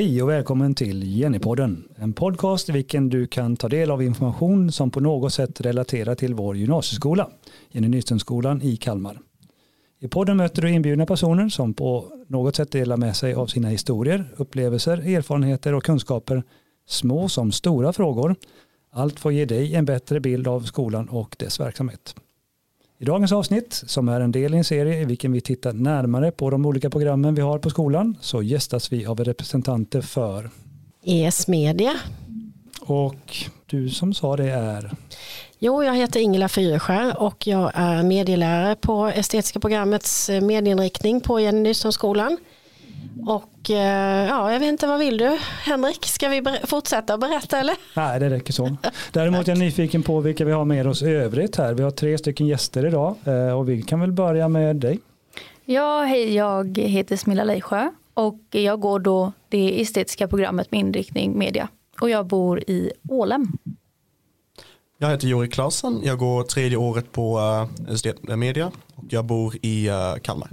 Hej och välkommen till Jennypodden, en podcast i vilken du kan ta del av information som på något sätt relaterar till vår gymnasieskola, Jenny Nyströmskolan i Kalmar. I podden möter du inbjudna personer som på något sätt delar med sig av sina historier, upplevelser, erfarenheter och kunskaper, små som stora frågor. Allt för att ge dig en bättre bild av skolan och dess verksamhet. I dagens avsnitt, som är en del i en serie i vilken vi tittar närmare på de olika programmen vi har på skolan, så gästas vi av representanter för ES Media. Och du som sa det är? Jo, jag heter Ingela Fyresjö och jag är medielärare på estetiska programmets medieinriktning på Jenny Nyströmskolan. Och eh, ja, jag vet inte, vad vill du Henrik? Ska vi fortsätta berätta eller? Nej, det räcker så. Däremot är jag nyfiken på vilka vi har med oss övrigt här. Vi har tre stycken gäster idag eh, och vi kan väl börja med dig. Ja, hej, jag heter Smilla Leijsjö och jag går då det estetiska programmet med inriktning media och jag bor i Ålem. Jag heter Jori Klasen, jag går tredje året på uh, media och jag bor i uh, Kalmar.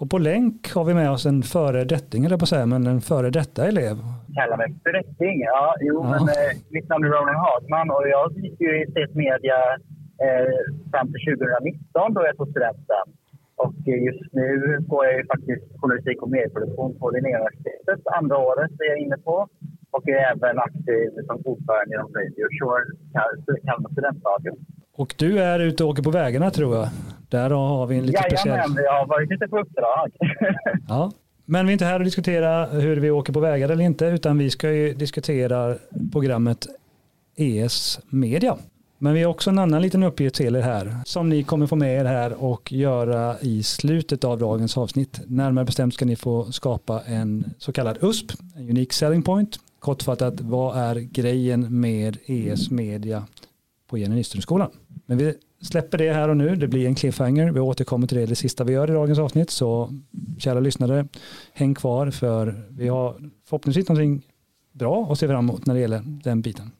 Och på länk har vi med oss en före detting, eller på säga, men en före detta elev. Kallar mig för detting? Ja, jo, ja. men eh, mitt namn är Ronan Hagman och jag gick ju i Estet Media eh, fram till 2019 då jag tog studenten. Och just nu går jag ju faktiskt journalistik och medieproduktion på Linnéuniversitetet. Andra året är jag inne på. Och är även aktiv som ordförande inom Radio Shore, Kalmar studentradio. Och du är ute och åker på vägarna tror jag. Där har vi en lite Jajamän, speciell... Jajamän, jag har varit ute på uppdrag. ja. Men vi är inte här och diskutera hur vi åker på vägar eller inte, utan vi ska ju diskutera programmet ES Media. Men vi har också en annan liten uppgift till er här som ni kommer få med er här och göra i slutet av dagens avsnitt. Närmare bestämt ska ni få skapa en så kallad USP, en Unique Selling Point. Kortfattat, vad är grejen med ES Media på Jenny Nyströmskolan? Men vi släpper det här och nu. Det blir en cliffhanger. Vi återkommer till det, det sista vi gör i dagens avsnitt. Så kära lyssnare, häng kvar för vi har förhoppningsvis någonting bra att se fram emot när det gäller den biten.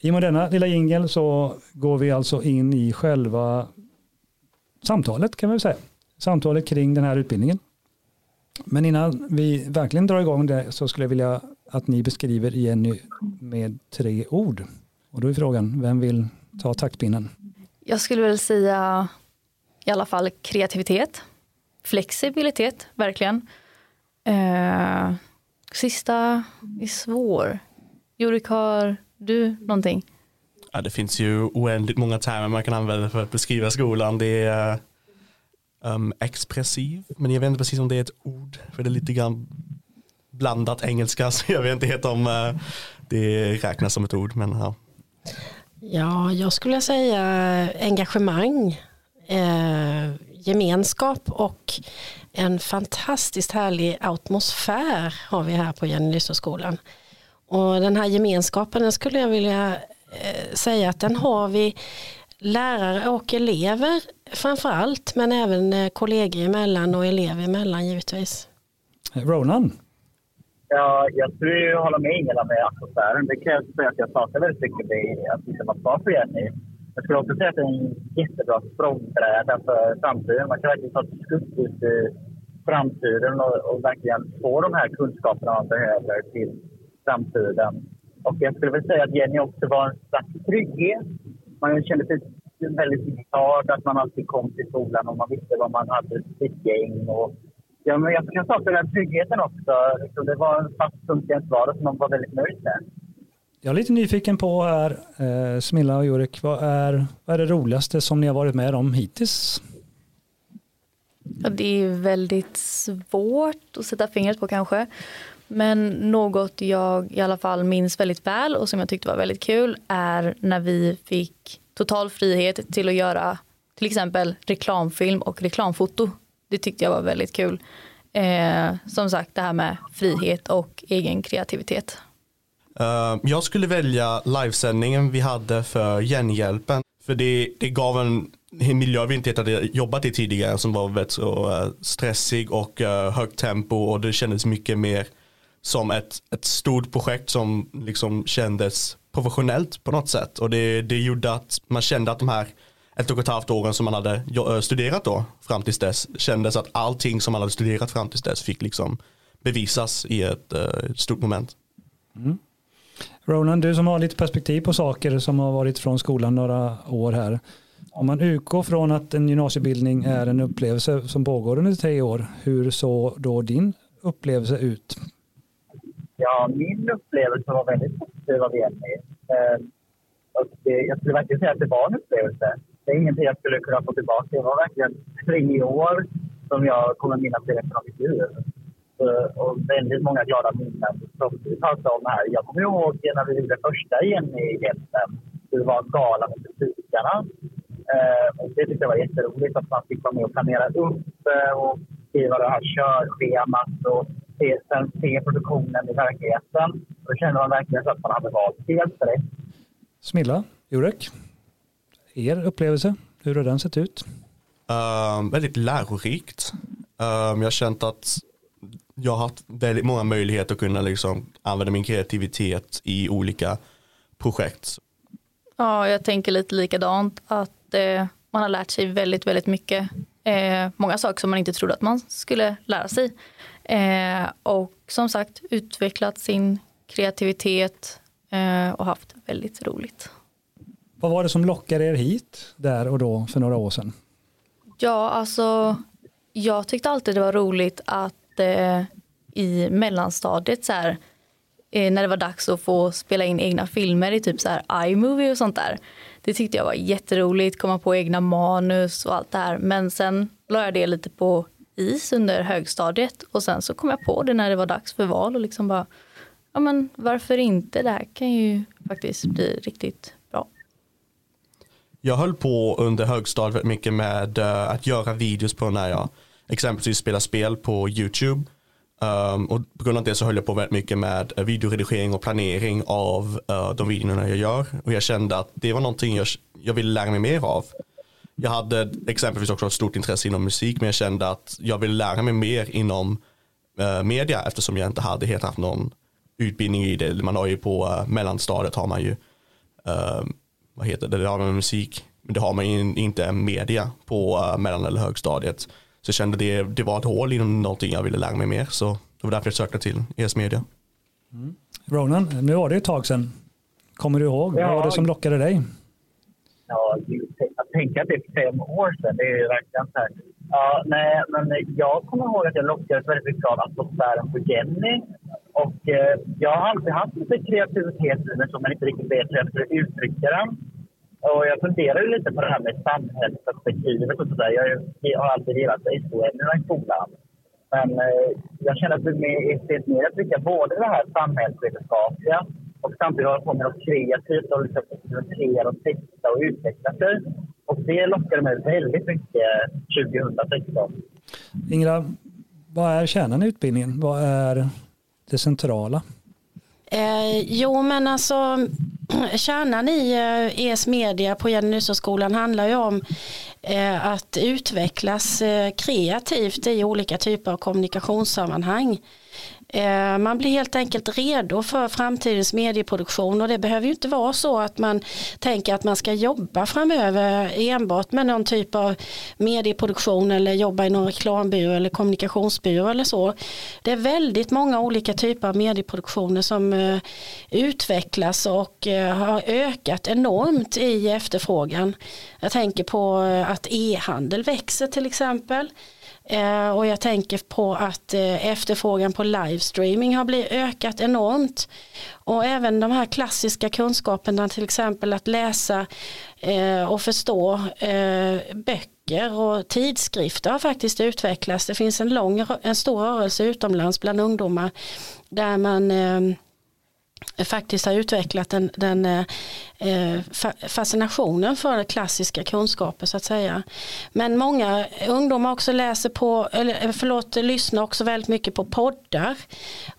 I och med denna lilla jingel så går vi alltså in i själva samtalet kan vi säga. Samtalet kring den här utbildningen. Men innan vi verkligen drar igång det så skulle jag vilja att ni beskriver Jenny med tre ord. Och då är frågan, vem vill ta taktpinnen? Jag skulle väl säga i alla fall kreativitet, flexibilitet, verkligen. Eh, sista är svår. Jurik, har du någonting? Ja, det finns ju oändligt många termer man kan använda för att beskriva skolan. Det är um, expressiv, men jag vet inte precis om det är ett ord, för det är lite grann blandat engelska, så jag vet inte helt om uh, det räknas som ett ord. Men, ja. ja, jag skulle säga engagemang, eh, gemenskap och en fantastiskt härlig atmosfär har vi här på Jenny skolan. Och den här gemenskapen den skulle jag vilja eh, säga att den har vi lärare och elever framför allt men även eh, kollegor emellan och elever emellan givetvis. Ronan? Ja, jag skulle ju hålla med Ingela med atmosfären. Det krävs för att jag saknar väldigt mycket det att liksom vara kvar för Jenny. Jag skulle också säga att det är en jättebra språngbräda för framtiden. Man kan verkligen ta ett skutt ut i framtiden och, och verkligen få de här kunskaperna man behöver till framtiden. Och jag skulle väl säga att Jenny också var en slags trygghet. Man kände sig väldigt glad att man alltid kom till skolan och man visste vad man hade sitt gäng. Och, ja, men jag kan sakna den tryggheten också. Det var en fast punkt i ens vardag som man var väldigt nöjd med. Jag är lite nyfiken på här, eh, Smilla och Jurik, vad är, vad är det roligaste som ni har varit med om hittills? Ja, det är väldigt svårt att sätta fingret på kanske. Men något jag i alla fall minns väldigt väl och som jag tyckte var väldigt kul är när vi fick total frihet till att göra till exempel reklamfilm och reklamfoto. Det tyckte jag var väldigt kul. Eh, som sagt det här med frihet och egen kreativitet. Uh, jag skulle välja livesändningen vi hade för Genhjälpen. För det, det gav en, en miljö vi inte hade jobbat i tidigare som var väldigt så uh, stressig och uh, högt tempo och det kändes mycket mer som ett, ett stort projekt som liksom kändes professionellt på något sätt och det, det gjorde att man kände att de här ett och ett halvt åren som man hade eh, studerat då fram tills dess kändes att allting som man hade studerat fram tills dess fick liksom bevisas i ett eh, ett stort moment. Mm. Roland, du som har lite perspektiv på saker som har varit från skolan några år här. Om man utgår från att en gymnasiebildning är en upplevelse som pågår under tre år, hur såg då din upplevelse ut? Ja, min upplevelse var väldigt positiv av Jenny. Eh, och det, jag skulle verkligen säga att det var en upplevelse. Det är ingenting jag skulle kunna få tillbaka. Det var verkligen tre år som jag kommer minnas direkt resten av mitt liv. Och väldigt många glada minnen som vi pratade om här. Jag kommer ihåg när vi gjorde första Jenny-hjälpen. Det var en gala med musikerna. Eh, och det tyckte jag var jätteroligt att man fick vara med och planera upp eh, och skriva det här körschemat och se, sen se produktionen i verkligheten. Då känner man verkligen att man hade valt helt rätt. Smilla, Jurek, er upplevelse, hur har den sett ut? Uh, väldigt lärorikt. Uh, jag har känt att jag har haft väldigt många möjligheter att kunna liksom använda min kreativitet i olika projekt. Ja, jag tänker lite likadant att eh, man har lärt sig väldigt, väldigt mycket. Eh, många saker som man inte trodde att man skulle lära sig. Eh, och som sagt utvecklat sin kreativitet eh, och haft väldigt roligt. Vad var det som lockade er hit där och då för några år sedan? Ja, alltså jag tyckte alltid det var roligt att eh, i mellanstadiet så här, eh, när det var dags att få spela in egna filmer i typ så här iMovie och sånt där. Det tyckte jag var jätteroligt, komma på egna manus och allt det här. Men sen la jag det lite på is under högstadiet och sen så kom jag på det när det var dags för val och liksom bara, ja men varför inte, det här kan ju faktiskt bli riktigt bra. Jag höll på under högstadiet mycket med eh, att göra videos på när jag exempelvis spelar spel på YouTube. Um, och på grund av det så höll jag på väldigt mycket med eh, videoredigering och planering av uh, de videorna jag gör. Och jag kände att det var någonting jag, jag ville lära mig mer av. Jag hade exempelvis också ett stort intresse inom musik men jag kände att jag ville lära mig mer inom uh, media eftersom jag inte hade helt haft någon utbildning i det. Man har ju på uh, mellanstadiet har man ju uh, vad heter det, det har man musik men det har man ju inte media på uh, mellan eller högstadiet. Så jag kände det, det var ett hål inom någonting jag ville lära mig mer så det var därför jag sökte till ES Media. Mm. Ronan, nu var det ett tag sedan. Kommer du ihåg? Ja. Vad var det som lockade dig? Ja, att tänka att det är fem år sedan, det är ju verkligen så här. Ja, nej, men jag kommer ihåg att jag lockades väldigt mycket av atmosfären på Jenny. Och eh, jag har alltid haft lite kreativitet i mig som jag inte riktigt vet hur jag ska uttrycka den. Och jag funderar lite på det här med samhällsperspektivet och sådär. Jag, har alltid gillat historieämnena i skolan. Men eh, jag känner att det är estet mer att trycka både det här samhällsvetenskapliga och samtidigt hålla på med något kreativt och liksom experimentera och testa och utveckla sig. Och det lockade mig väldigt mycket 2016. Ingela, vad är kärnan i utbildningen? Vad är det centrala? Eh, jo men alltså kärnan i eh, ES Media på Jenny skolan handlar ju om eh, att utvecklas eh, kreativt i olika typer av kommunikationssammanhang. Eh, man blir helt enkelt redo för framtidens medieproduktion och det behöver ju inte vara så att man tänker att man ska jobba framöver enbart med någon typ av medieproduktion eller jobba i någon reklambyrå eller kommunikationsbyrå eller så. Det är väldigt många olika typer av medieproduktioner som eh, utvecklas och eh, har ökat enormt i efterfrågan. Jag tänker på att e-handel växer till exempel. Eh, och jag tänker på att eh, efterfrågan på livestreaming har blivit ökat enormt. Och även de här klassiska kunskaperna till exempel att läsa eh, och förstå eh, böcker och tidskrifter har faktiskt utvecklats. Det finns en, lång, en stor rörelse utomlands bland ungdomar där man eh, faktiskt har utvecklat den, den eh, eh fascinationen för klassiska kunskaper så att säga. Men många ungdomar också läser på, eller eh, förlåt, lyssnar också väldigt mycket på poddar.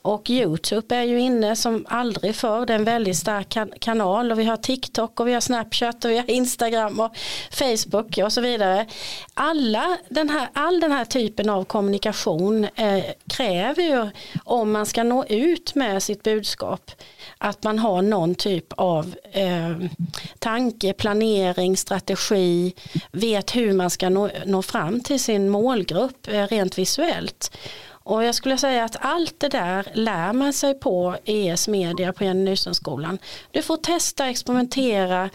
Och YouTube är ju inne som aldrig förr, det är en väldigt stark kan kanal och vi har TikTok och vi har Snapchat och vi har Instagram och Facebook och så vidare. Alla den här, all den här typen av kommunikation eh, kräver ju om man ska nå ut med sitt budskap att man har någon typ av eh, tanke, planering, strategi, vet hur man ska nå, nå fram till sin målgrupp eh, rent visuellt. Och jag skulle säga att allt det där lär man sig på ES Media på Jenny Nysonskolan. Du får testa, experimentera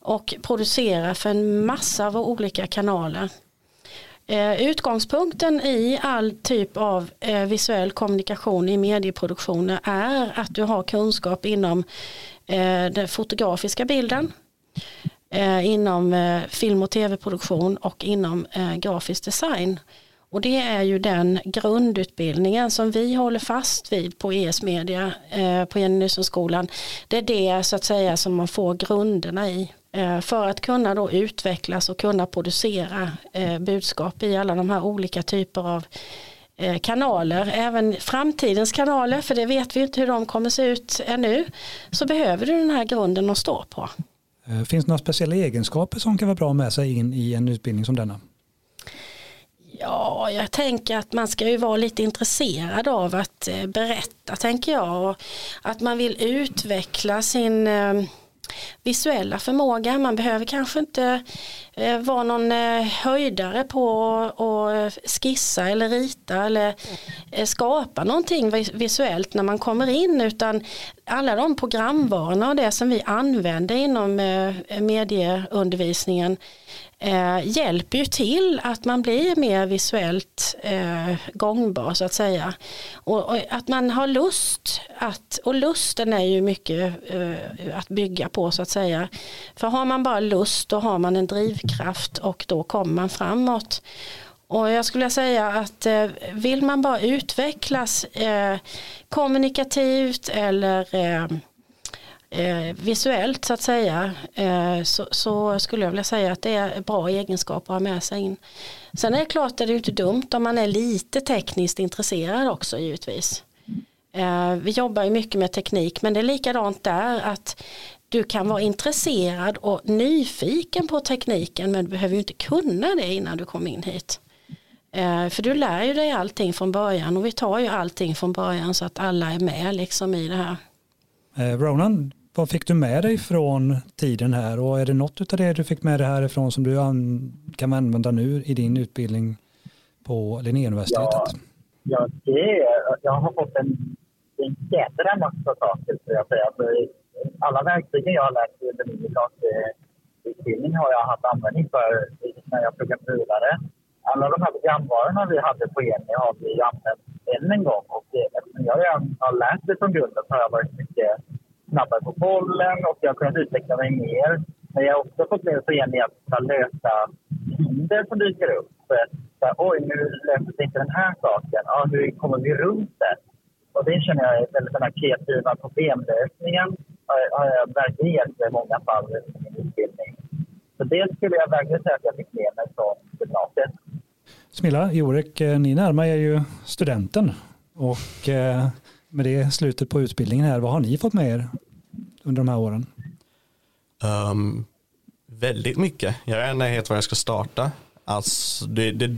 och producera för en massa av olika kanaler. Eh, utgångspunkten i all typ av eh, visuell kommunikation i medieproduktioner är att du har kunskap inom eh, den fotografiska bilden, inom film och tv-produktion och inom grafisk design. Och det är ju den grundutbildningen som vi håller fast vid på ES Media på Jenny skolan. Det är det så att säga som man får grunderna i. Eh, för att kunna då utvecklas och kunna producera eh, budskap i alla de här olika typer av eh, kanaler, även framtidens kanaler, för det vet vi inte hur de kommer se ut ännu, så behöver du den här grunden att stå på. Finns det några speciella egenskaper som kan vara bra med sig in i en utbildning som denna? Ja, jag tänker att man ska ju vara lite intresserad av att berätta, tänker jag. Att man vill utveckla sin visuella förmåga. Man behöver kanske inte eh, vara någon eh, höjdare på att skissa eller rita eller eh, skapa någonting visuellt när man kommer in utan alla de programvarorna och det som vi använder inom eh, medieundervisningen eh, hjälper ju till att man blir mer visuellt eh, gångbar så att säga. Och, och, att man har lust att, och lusten är ju mycket eh, att bygga på så att säga. För har man bara lust då har man en drivkraft och då kommer man framåt. Och jag skulle säga att eh, vill man bara utvecklas eh, kommunikativt eller eh, eh, visuellt så att säga eh, så, så, skulle jag vilja säga att det är bra egenskaper att ha med sig in. Sen är det klart att det är inte dumt om man är lite tekniskt intresserad också givetvis. Eh, vi jobbar ju mycket med teknik men det är likadant där att du kan vara intresserad och nyfiken på tekniken men du behöver ju inte kunna det innan du kommer in hit. Eh, för du lär ju dig allting från början och vi tar ju allting från början så att alla är med liksom i det här. Eh, Ronan, vad fick du med dig från tiden här och är det något av det du fick med dig härifrån som du kan använda nu i din utbildning på Linnéuniversitetet? Ja, ja det, jag har fått en, en jädra massa saker skulle jag säga. Alltså, alla verktygen jag har lärt mig under min gymnasieutbildning har jag haft användning för när jag pluggade vidare. Alla de här programvarorna vi hade på EMI har vi använt än en gång och eftersom jag har lärt mig från grunden så har jag varit mycket snabbare på bollen och jag har kunnat utveckla mig mer. Men jag har också fått mer mig i att lösa hinder som dyker upp. Så, oj, nu löser sig inte den här saken. Ja, hur kommer vi runt det? Och det känner jag är väldigt den här kreativa problemlösningen har jag verkligen hjälpt i många fall i min utbildning. Så det skulle jag verkligen säga att jag fick med mig från gymnasiet. Smilla, Jorek, eh, ni närmar er ju studenten och eh, med det slutet på utbildningen här, vad har ni fått med er under de här åren? Um, väldigt mycket. Jag vet inte helt var jag ska starta. Alltså, det, det,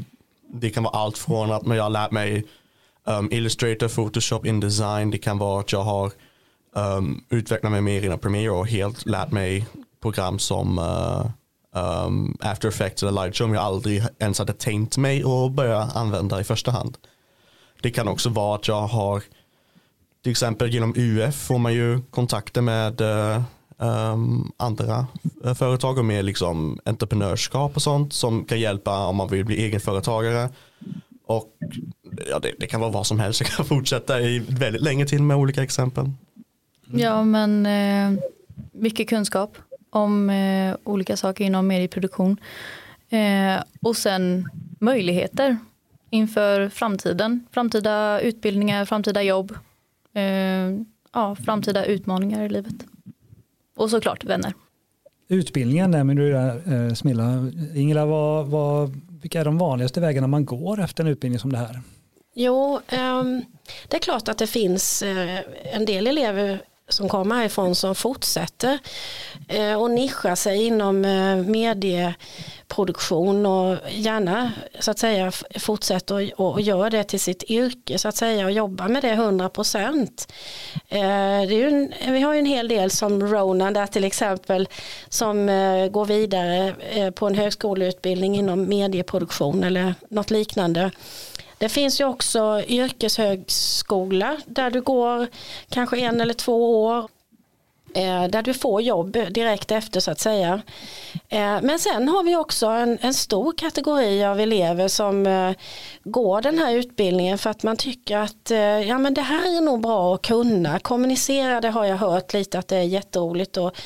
det kan vara allt från att jag har lärt mig um, Illustrator, Photoshop, InDesign. Det kan vara att jag har um, utvecklat mig mer inom Premiere och helt lärt mig program som uh, um, After Effects eller Lightroom jag aldrig ens hade tänkt mig att börja använda i första hand. Det kan också vara att jag har till exempel genom UF får man ju kontakter med um, andra eh, företag och med liksom entreprenörskap och sånt som kan hjälpa om man vill bli egenföretagare. Och ja, det, det kan vara vad som helst. Jag kan fortsätta i väldigt länge till med olika exempel. Ja, men eh, mycket kunskap om eh, olika saker inom medieproduktion. Eh, och sen möjligheter inför framtiden. Framtida utbildningar, framtida jobb. Eh, ja, framtida utmaningar i livet. Och såklart vänner. Utbildningen nämner du där eh, Smilla. Ingela, vad, vad, vilka är de vanligaste vägarna man går efter en utbildning som det här? Jo, um, det är klart att det finns uh, en del elever som kommer härifrån som fortsätter eh, och nischa sig inom eh, medieproduktion och gärna så att säga fortsätter och, gör det till sitt yrke så att säga och jobbar med det 100 procent. Eh, vi har ju en hel del som Ronan där till exempel som går vidare på en högskoleutbildning inom medieproduktion eller något liknande. Det finns ju också yrkeshögskola där du går kanske en eller två år. Eh, där du får jobb direkt efter så att säga. Eh, men sen har vi också en, en stor kategori av elever som eh, går den här utbildningen för att man tycker att ja, men det här är nog bra att kunna. Kommunicera det har jag hört lite att det är jätteroligt och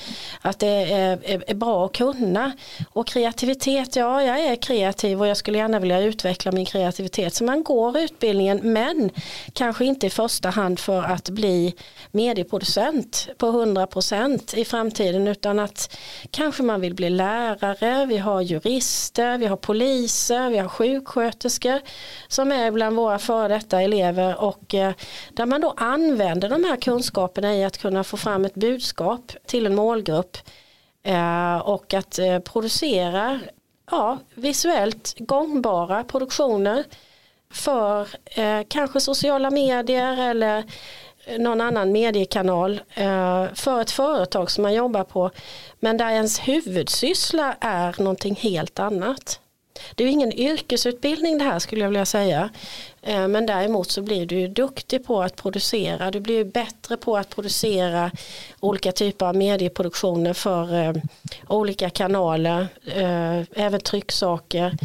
att det är, är, är bra att kunna. Och kreativitet, ja jag är kreativ och jag skulle gärna vilja utveckla min kreativitet. Så man går utbildningen men kanske inte i första hand för att bli medieproducent på 100 procent i framtiden utan att kanske man vill bli lärare, vi har jurister, vi har poliser, vi har sjuksköterskor som är bland våra före detta elever. Och eh, där man då använder de här kunskaperna i att kunna få fram ett budskap till en målgrupp eh, och att eh, producera ja, visuellt gångbara produktioner för kanske sociala medier eller någon annan mediekanal eh, för ett företag som man jobbar på men där ens huvudsyssla är någonting helt annat. Det är ingen yrkesutbildning det här skulle jag vilja säga. Eh, men däremot så blir du duktig på att producera. Du blir bättre på att producera olika typer av medieproduktioner för eh, olika kanaler. Även trycksaker.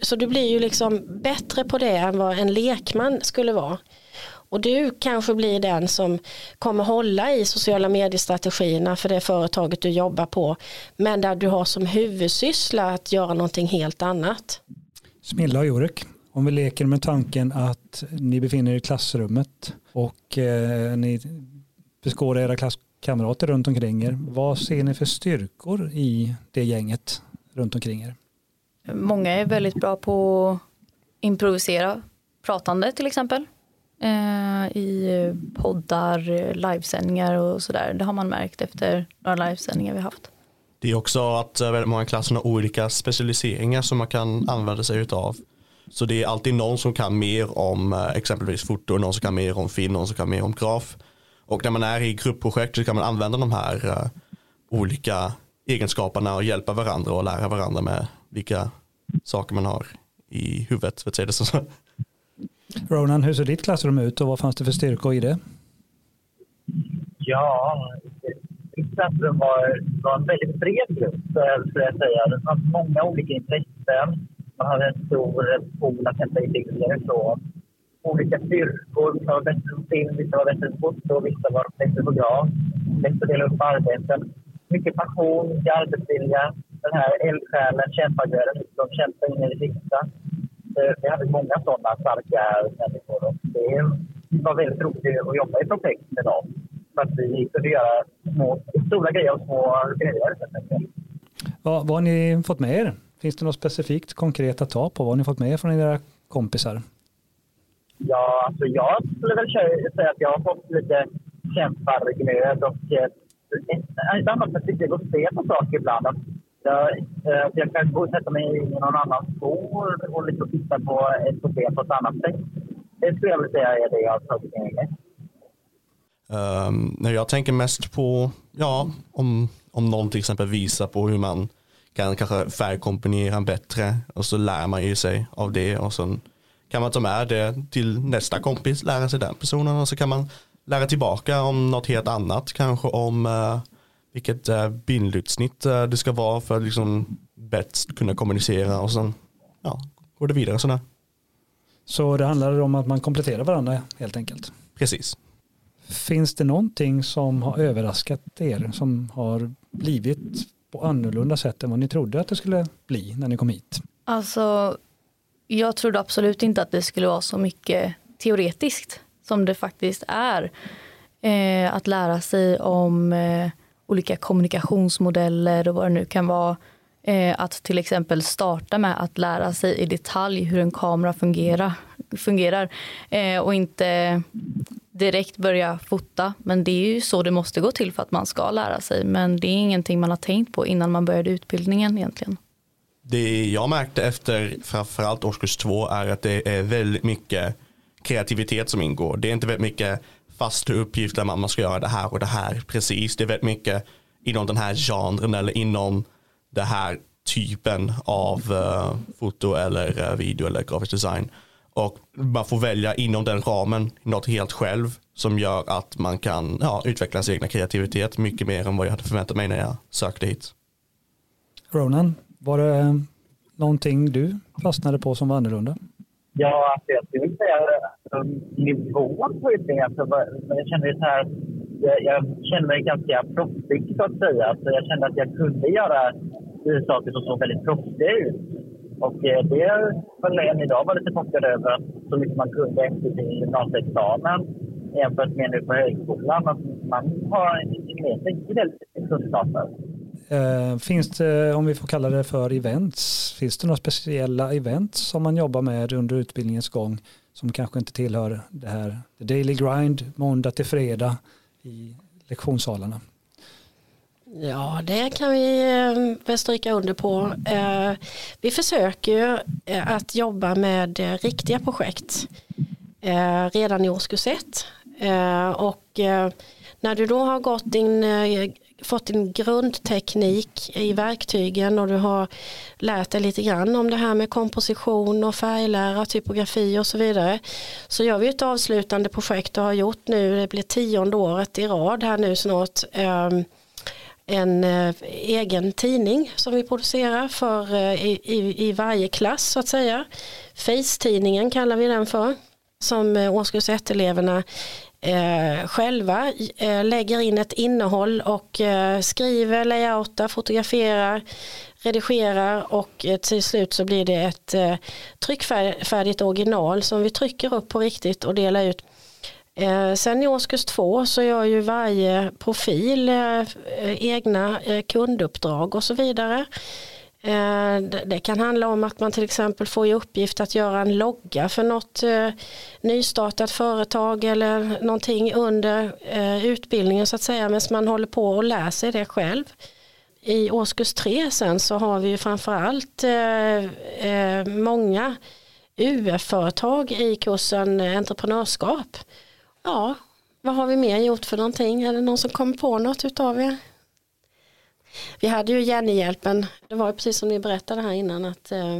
Så du blir ju liksom bättre på det än vad en lekman skulle vara. Och du kanske blir den som kommer hålla i sociala mediestrategierna för det företaget du jobbar på. Men där du har som huvudsyssla att göra någonting helt annat. Smilla och Jorek, om vi leker med tanken att ni befinner er i klassrummet och eh, ni beskådar era klasskamrater runt omkring er. Vad ser ni för styrkor i det gänget runt omkring er? Många är väldigt bra på att improvisera pratande till exempel Eh, i poddar, livesändningar och sådär. Det har man märkt efter några livesändningar vi haft. Det är också att eh, väldigt många klasser har olika specialiseringar som man kan använda sig av. Så det är alltid någon som kan mer om eh, exempelvis foto, någon som kan mer om film, någon som kan mer om graf. Och när man är i gruppprojekt så kan man använda de här olika egenskaperna och hjälpa varandra och lära varandra med vilka saker man har i huvudet. För att säga det så. Ronan, hur ser ditt klassrum ut och vad fanns det för styrkor i det? Ja, mitt klassrum var, var en väldigt bred grupp skulle jag säga. Det fanns många olika intressen. Man hade en stor pool att hämta idéer ifrån. Olika styrkor. Vissa var bättre på film, vissa var bättre på foto, vissa var bättre på graf. Lätt att dela upp arbeten. Mycket passion, mycket arbetsvilja. Den här eldsjälen, kämpaglöden, som kämpar in i det sista vi hade många sådana starka människor. Och det var väldigt roligt att jobba i projekt med dem. För att vi kunde göra små, stora grejer och små grejer. Vad, vad har ni fått med er? Finns det något specifikt konkret att ta på? Vad har ni fått med er från era kompisar? Ja, alltså jag skulle väl säga att jag har fått lite kämparglöd och ett, annat perspektiv att se på saker ibland. Jag, eh, jag kan gå och sätta mig i någon annan skor och liksom titta på ett problem på ett annat sätt. Det skulle jag vilja säga är det jag har tagit med mig. Um, jag tänker mest på, ja, om, om någon till exempel visar på hur man kan kanske färgkombinera bättre och så lär man ju sig av det och sen kan man ta med det till nästa kompis, lära sig den personen och så kan man lära tillbaka om något helt annat, kanske om uh, vilket eh, bindutsnitt eh, det ska vara för att liksom bäst kunna kommunicera och sen ja, går det vidare sådär. Så det handlar om att man kompletterar varandra helt enkelt? Precis. Finns det någonting som har överraskat er som har blivit på annorlunda sätt än vad ni trodde att det skulle bli när ni kom hit? Alltså, jag trodde absolut inte att det skulle vara så mycket teoretiskt som det faktiskt är. Eh, att lära sig om eh, olika kommunikationsmodeller och vad det nu kan vara. Eh, att till exempel starta med att lära sig i detalj hur en kamera fungerar, fungerar eh, och inte direkt börja fota. Men det är ju så det måste gå till för att man ska lära sig. Men det är ingenting man har tänkt på innan man började utbildningen egentligen. Det jag märkte efter framförallt årskurs två är att det är väldigt mycket kreativitet som ingår. Det är inte väldigt mycket fasta uppgifter man, man ska göra det här och det här precis. Det är väldigt mycket inom den här genren eller inom den här typen av uh, foto eller uh, video eller grafisk design. Och man får välja inom den ramen något helt själv som gör att man kan ja, utveckla sin egna kreativitet mycket mer än vad jag hade förväntat mig när jag sökte hit. Ronan, var det någonting du fastnade på som var annorlunda? Ja, alltså jag skulle säga eh, nivån på utbildningen. Alltså, jag kände så här, jag, jag kände mig ganska proffsig så att säga. Alltså, jag kände att jag kunde göra eh, saker som såg väldigt proffsiga ut. Och eh, det var än idag var lite chockad över att så mycket man kunde efter sin gymnasieexamen jämfört med nu på högskolan. Att man har med sig väldigt kunskaper. Eh, finns det, om vi får kalla det för events, finns det några speciella events som man jobbar med under utbildningens gång som kanske inte tillhör det här the daily grind, måndag till fredag i lektionssalarna? Ja, det kan vi eh, väl stryka under på. Eh, vi försöker ju eh, att jobba med riktiga projekt redan i årskurs ett. Och när du då har gått din fått en grundteknik i verktygen och du har lärt dig lite grann om det här med komposition och färglära, typografi och så vidare. Så gör vi ett avslutande projekt och har gjort nu, det blir tionde året i rad här nu snart, ehm, en eh, egen tidning som vi producerar för, eh, i, i, i varje klass så att säga. Face-tidningen kallar vi den för som eh, årskurs 1-eleverna eh, själva eh, lägger in ett innehåll och eh, skriver, layoutar, fotograferar, redigerar och eh, till slut så blir det ett eh, tryckfärdigt original som vi trycker upp på riktigt och delar ut. Eh, sen i årskurs två så gör ju varje profil eh, egna eh, kunduppdrag och så vidare. Eh, det kan handla om att man till exempel får i uppgift att göra en logga för något eh, nystartat företag eller någonting under eh, utbildningen så att säga medan man håller på och lär sig det själv. I årskurs tre sen så har vi ju framförallt många UF-företag i kursen entreprenörskap. Ja, vad har vi mer gjort för någonting? Är det någon som kommer på något utav er? Vi hade ju Jennyhjälpen. det var ju precis som ni berättade här innan att eh,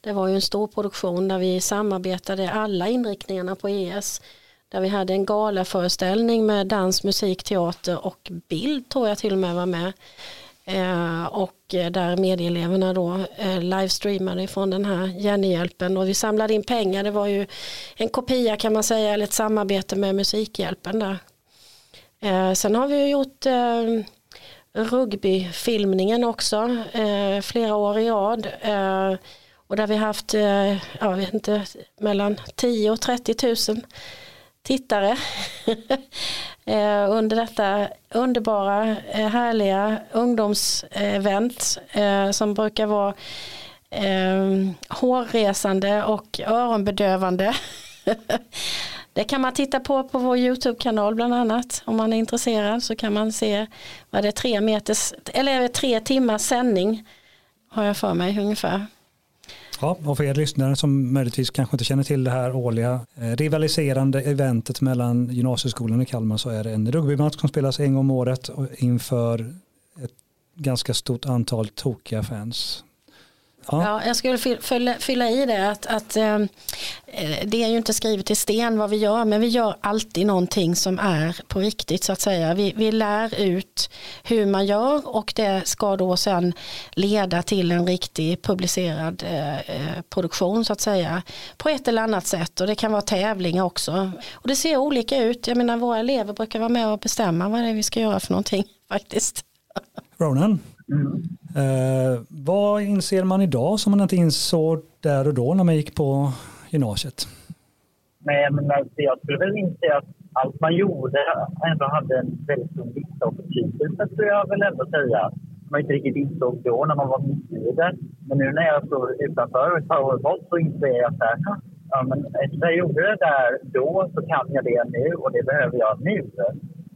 det var ju en stor produktion där vi samarbetade alla inriktningarna på ES. Där vi hade en galaföreställning med dans, musik, teater och bild tror jag till och med var med. Eh, och eh, där medieeleverna då eh, livestreamade från den här Jennyhjälpen. och vi samlade in pengar. Det var ju en kopia kan man säga eller ett samarbete med Musikhjälpen där. Eh, sen har vi gjort eh, rugbyfilmningen också eh, flera år i rad. Eh, och där vi haft, eh, jag vet inte, mellan 10 och 30 000 tittare eh, under detta underbara, eh, härliga ungdomsevent eh, som brukar vara eh, hårresande och öronbedövande. Det kan man titta på på vår YouTube-kanal bland annat. Om man är intresserad så kan man se vad det är tre, meters, eller tre timmars sändning har jag för mig ungefär. Ja, och för er lyssnare som möjligtvis kanske inte känner till det här årliga eh, rivaliserande eventet mellan gymnasieskolan i Kalmar så är det en rugbymatch som spelas en gång om året inför ett ganska stort antal tokiga fans. Ja. ja. jag skulle fylla, i det att, att eh, det är ju inte skrivet i sten vad vi gör men vi gör alltid någonting som är på riktigt så att säga. Vi, vi lär ut hur man gör och det ska då sen leda till en riktig publicerad eh, eh, produktion så att säga på ett eller annat sätt och det kan vara tävlingar också. Och det ser olika ut, jag menar våra elever brukar vara med och bestämma vad det är vi ska göra för någonting faktiskt. Ronan? Mm. Eh, vad inser man idag som man inte insåg där och då när man gick på gymnasiet? Nej, men alltså, jag skulle väl inse att allt man gjorde ändå hade en väldigt stor nytta och betydelse, skulle jag väl ändå säga. Man inte riktigt insåg då när man var mitt i det. Men nu när jag står utanför ett par år bort så inser jag att ja, men eftersom jag gjorde det där då så kan jag det nu och det behöver jag nu.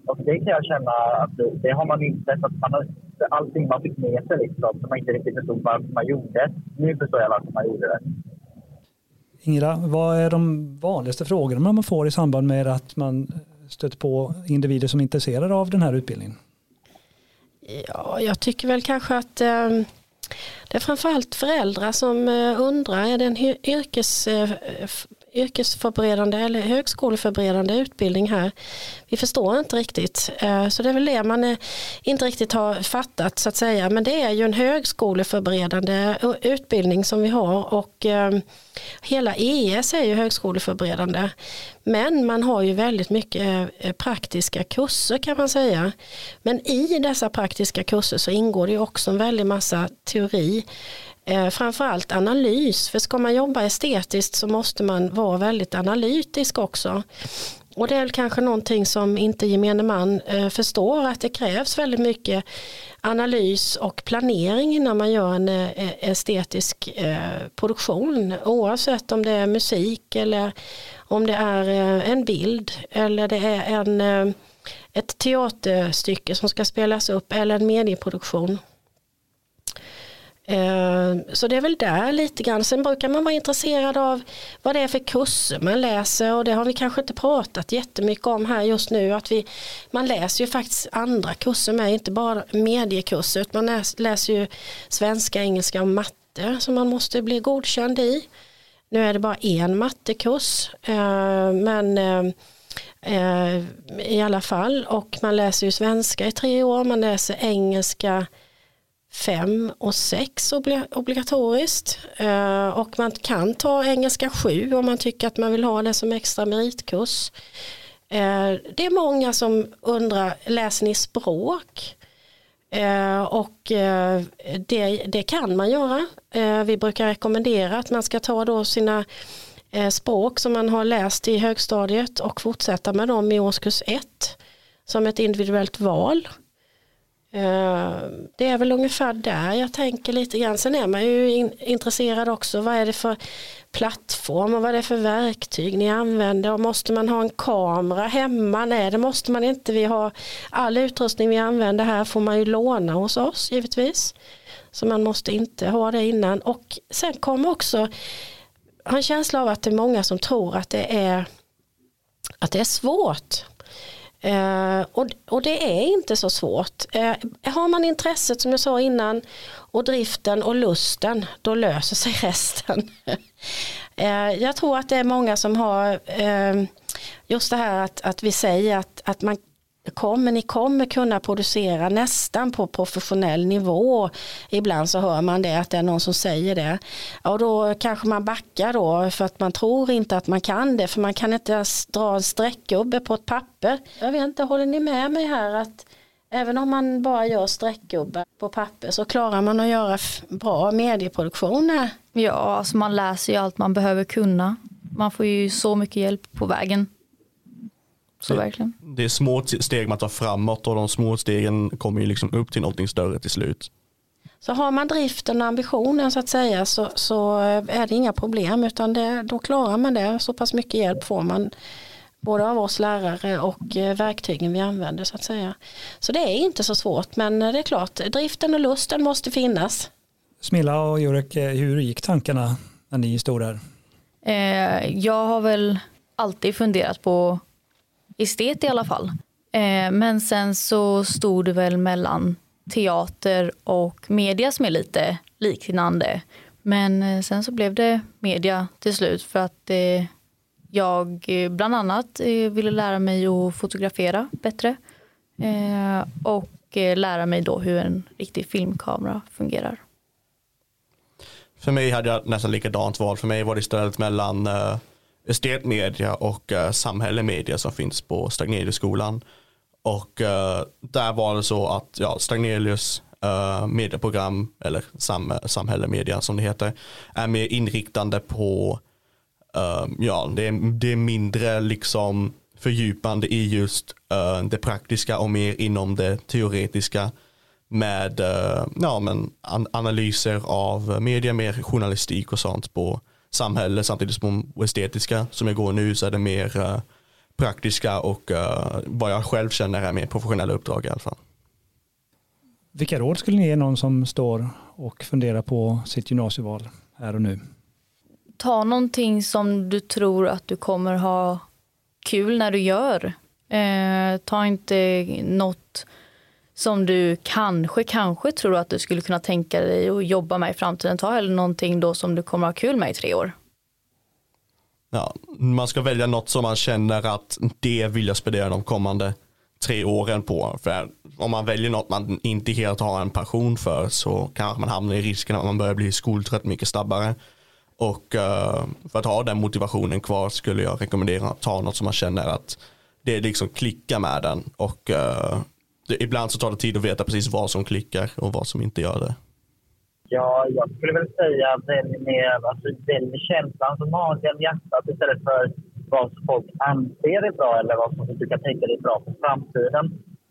Och det kan jag känna att det har man insett att man har, allting man fick med sig liksom, som man inte riktigt förstod varför man gjorde. Nu förstår jag varför man gjorde det. Ingela, vad är de vanligaste frågorna man får i samband med att man stöter på individer som är intresserade av den här utbildningen? Ja, jag tycker väl kanske att eh, det är framförallt föräldrar som eh, undrar, är det en yrkes, eh, yrkesförberedande eller högskoleförberedande utbildning här. Vi förstår inte riktigt. Eh, så det är väl det man eh, inte riktigt har fattat så att säga. Men det är ju en högskoleförberedande eh, utbildning som vi har och hela ES är ju högskoleförberedande. Men man har ju väldigt mycket praktiska kurser kan man säga. Men i dessa praktiska kurser så ingår det också en väldig massa teori eh, framförallt analys. För ska man jobba estetiskt så måste man vara väldigt analytisk också. Och det är kanske någonting som inte gemene man eh, förstår att det krävs väldigt mycket analys och planering när man gör en eh, estetisk eh, produktion. Oavsett om det är musik eller om det är eh, en bild eller det är en, eh, ett teaterstycke som ska spelas upp eller en medieproduktion. Ehm, så det är väl där lite grann. Sen brukar man vara intresserad av vad det är för kurser man läser och det har vi kanske inte pratat jättemycket om här just nu. Att vi, man läser ju faktiskt andra kurser med, inte bara mediekurser utan man läser ju svenska, engelska och matte som man måste bli godkänd i. Nu är det bara en mattekurs ehm, men ehm, i alla fall och man läser ju svenska i tre år, man läser engelska fem och sex obligatoriskt eh, och man kan ta engelska sju om man tycker att man vill ha det som extra meritkurs. Eh, det är många som undrar, läser ni språk? Eh, och det, det kan man göra. Vi brukar rekommendera att man ska ta då sina språk som man har läst i högstadiet och fortsätta med dem i årskurs ett som ett individuellt val. Eh, det är väl ungefär där jag tänker lite grann. Sen är man ju intresserad också. Vad är det för plattform och vad är det för verktyg ni använder? Och måste man ha en kamera hemma? Nej det måste man inte. Vi har all utrustning vi använder här får man ju låna hos oss givetvis. Så man måste inte ha det innan. Och sen kommer också har en känsla av att det är många som tror att det är att det är svårt Eh, och, och det är inte så svårt. Eh, har man intresset som jag sa innan och driften och lusten då löser sig resten. eh, jag tror att det är många som har eh, just det här att, att vi säger att, att man kommer, ni kommer kunna producera nästan på professionell nivå. Ibland så hör man det att det är någon som säger det. Och då kanske man backar då för att man tror inte att man kan det för man kan inte ens dra en streckgubbe på ett papper. Jag vet inte, håller ni med mig här att även om man bara gör streckgubbar på papper så klarar man att göra bra medieproduktioner? Ja, alltså man läser ju allt man behöver kunna. Man får ju så mycket hjälp på vägen. Så det, verkligen. Det är små steg man tar framåt och de små stegen kommer ju liksom upp till någonting större till slut. Så har man driften och ambitionen så att säga så, så är det inga problem utan det, då klarar man det. Så pass mycket hjälp får man både av oss lärare och eh, verktygen vi använder så att säga. Så det är inte så svårt men det är klart driften och lusten måste finnas. Smilla och Jurek, eh, hur gick tankarna när ni stod där? Eh, jag har väl alltid funderat på estet i alla fall. Eh, men sen så stod det väl mellan teater och media som är lite liknande. Men eh, sen så blev det media till slut för att eh, jag eh, bland annat eh, ville lära mig att fotografera bättre och lära mig då hur en riktig filmkamera fungerar. För mig hade jag nästan likadant val. För mig var det istället mellan estetmedia och eh, uh, samhällemedia som finns på Stagneliusskolan. Och uh, där var det så att ja, Stagnelius uh, medieprogram, eller sam samhällemedia som det heter, är mer inriktande på, uh, ja, det är, det är mindre liksom fördjupande i just uh, det praktiska och mer inom det teoretiska med uh, ja, men an analyser av media, mer journalistik och sånt på samhälle samtidigt som estetiska som jag går nu så är det mer uh, praktiska och uh, vad jag själv känner är mer professionella uppdrag i alla fall. Vilka råd skulle ni ge någon som står och funderar på sitt gymnasieval här och nu? Ta någonting som du tror att du kommer ha kul när du gör. Eh, ta inte något som du kanske, kanske tror att du skulle kunna tänka dig att jobba med i framtiden. Ta hellre någonting då som du kommer ha kul med i tre år. Ja, man ska välja något som man känner att det vill jag spendera de kommande tre åren på. För om man väljer något man inte helt har en passion för så kanske man hamnar i risken att man börjar bli skoltrött mycket snabbare. Och eh, för att ha den motivationen kvar skulle jag rekommendera att ta något som man känner att det liksom klickar med den. Och eh, det, ibland så tar det tid att veta precis vad som klickar och vad som inte gör det. Ja, jag skulle väl säga välj mer, alltså välj känslan som magen, hjärtat istället för vad folk anser är bra eller vad som du kan tänka dig är bra för framtiden.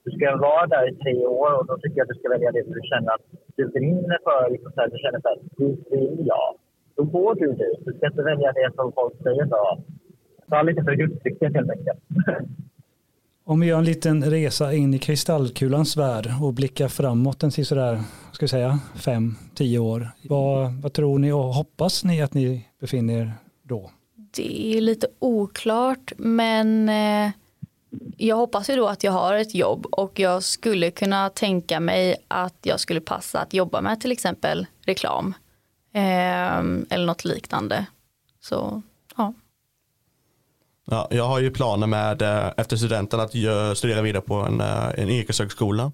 Du ska vara där i tre år och då tycker jag att du ska välja det som du känner att du brinner för. Liksom så här, du känner att här, dit vill jag. Då går du dit. Du ska inte välja det som folk säger bra. Ta lite för gudsryktet helt enkelt. Om vi gör en liten resa in i kristallkulans värld och blickar framåt en sådär, ska vi säga, fem, tio år. Vad, vad tror ni och hoppas ni att ni befinner er då? Det är lite oklart men eh, jag hoppas ju då att jag har ett jobb och jag skulle kunna tänka mig att jag skulle passa att jobba med till exempel reklam eh, eller något liknande. Så ja. Jag har ju planer med eh, efter studenten att studera vidare på en, eh, en yrkeshögskola.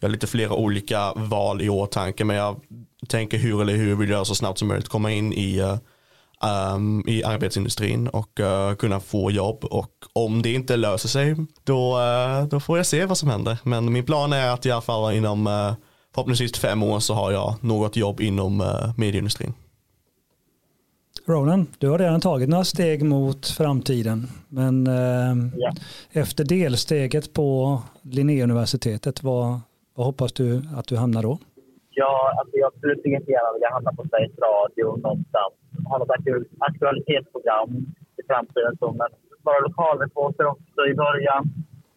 Jag har lite flera olika val i åtanke men jag tänker hur eller hur vill jag så snabbt som möjligt komma in i, um, i arbetsindustrin och uh, kunna få jobb och om det inte löser sig då, uh, då får jag se vad som händer. Men min plan är att i alla fall inom uh, förhoppningsvis fem år så har jag något jobb inom uh, medieindustrin. Ronan, du har redan tagit några steg mot framtiden. Men eh, ja. efter delsteget på Linnéuniversitetet, vad, vad hoppas du att du hamnar då? Ja, alltså jag skulle gärna vilja hamna på Sveriges Radio någonstans. Ha något aktualitetsprogram i framtiden. Så, men vara lokalreporter också i början.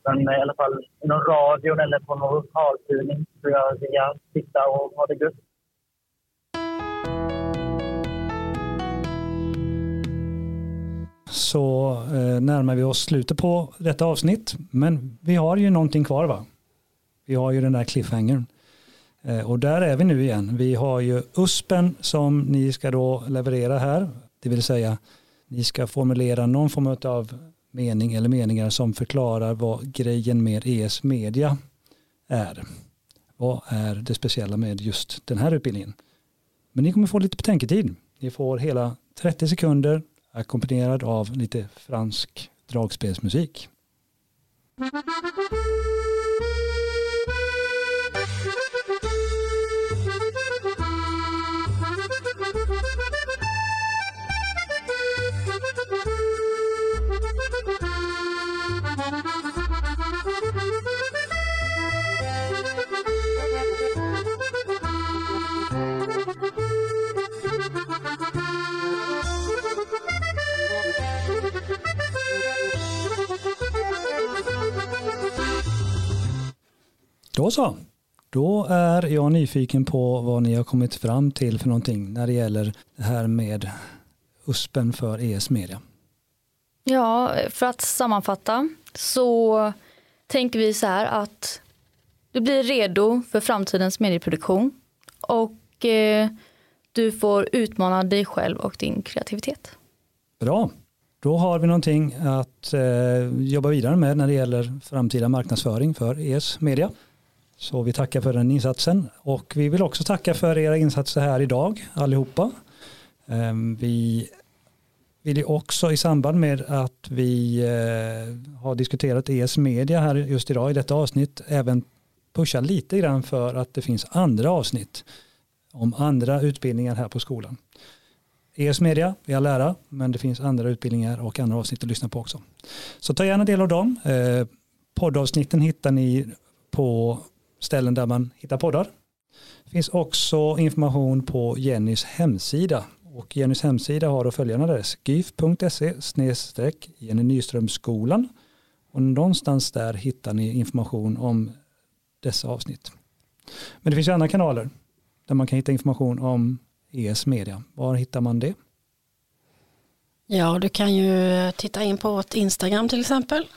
Men i alla fall inom radion eller på någon lokaltidning skulle jag vilja sitta och ha det gött. Så eh, närmar vi oss slutet på detta avsnitt. Men vi har ju någonting kvar va? Vi har ju den där cliffhangern. Eh, och där är vi nu igen. Vi har ju USPen som ni ska då leverera här. Det vill säga ni ska formulera någon form av mening eller meningar som förklarar vad grejen med ES media är. Vad är det speciella med just den här utbildningen? Men ni kommer få lite betänketid. Ni får hela 30 sekunder ackompanjerad av lite fransk dragspelsmusik. Då så. Då är jag nyfiken på vad ni har kommit fram till för någonting när det gäller det här med USPen för ES Media. Ja, för att sammanfatta så tänker vi så här att du blir redo för framtidens medieproduktion och eh, du får utmana dig själv och din kreativitet. Bra, då har vi någonting att eh, jobba vidare med när det gäller framtida marknadsföring för ES Media. Så vi tackar för den insatsen och vi vill också tacka för era insatser här idag allihopa. Ehm, vi vill ju också i samband med att vi eh, har diskuterat ES media här just idag i detta avsnitt även pusha lite grann för att det finns andra avsnitt om andra utbildningar här på skolan. ES media, vi har lära, men det finns andra utbildningar och andra avsnitt att lyssna på också. Så ta gärna del av dem. Eh, poddavsnitten hittar ni på ställen där man hittar poddar. Det finns också information på Jennys hemsida Och Jennys hemsida har då följande adress gyf.se snedstreck Jenny Nyströmskolan och någonstans där hittar ni information om dessa avsnitt. Men det finns ju andra kanaler där man kan hitta information om ES Media. Var hittar man det? Ja, du kan ju titta in på vårt Instagram till exempel.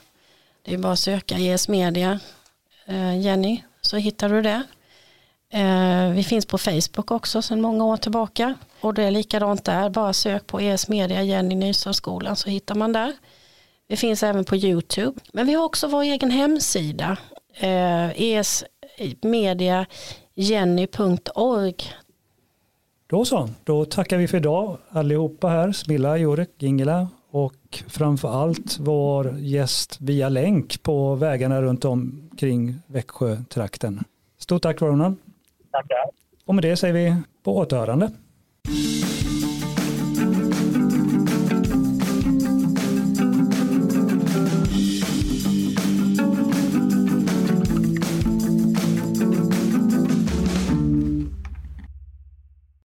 Det är bara att söka ES Media eh, Jenny så hittar du det. Eh, vi finns på Facebook också sedan många år tillbaka och det är likadant där. Bara sök på ES Media Jenny Nyströmskolan så hittar man där. Vi finns även på YouTube. Men vi har också vår egen hemsida. Eh, Esmediajenny.org Då så, då tackar vi för idag allihopa här, Smilla, Jurek, Ingela och framför allt vår gäst via länk på vägarna runt om kring Växjötrakten. Stort tack Ronan. Tackar. Och med det säger vi på återhörande.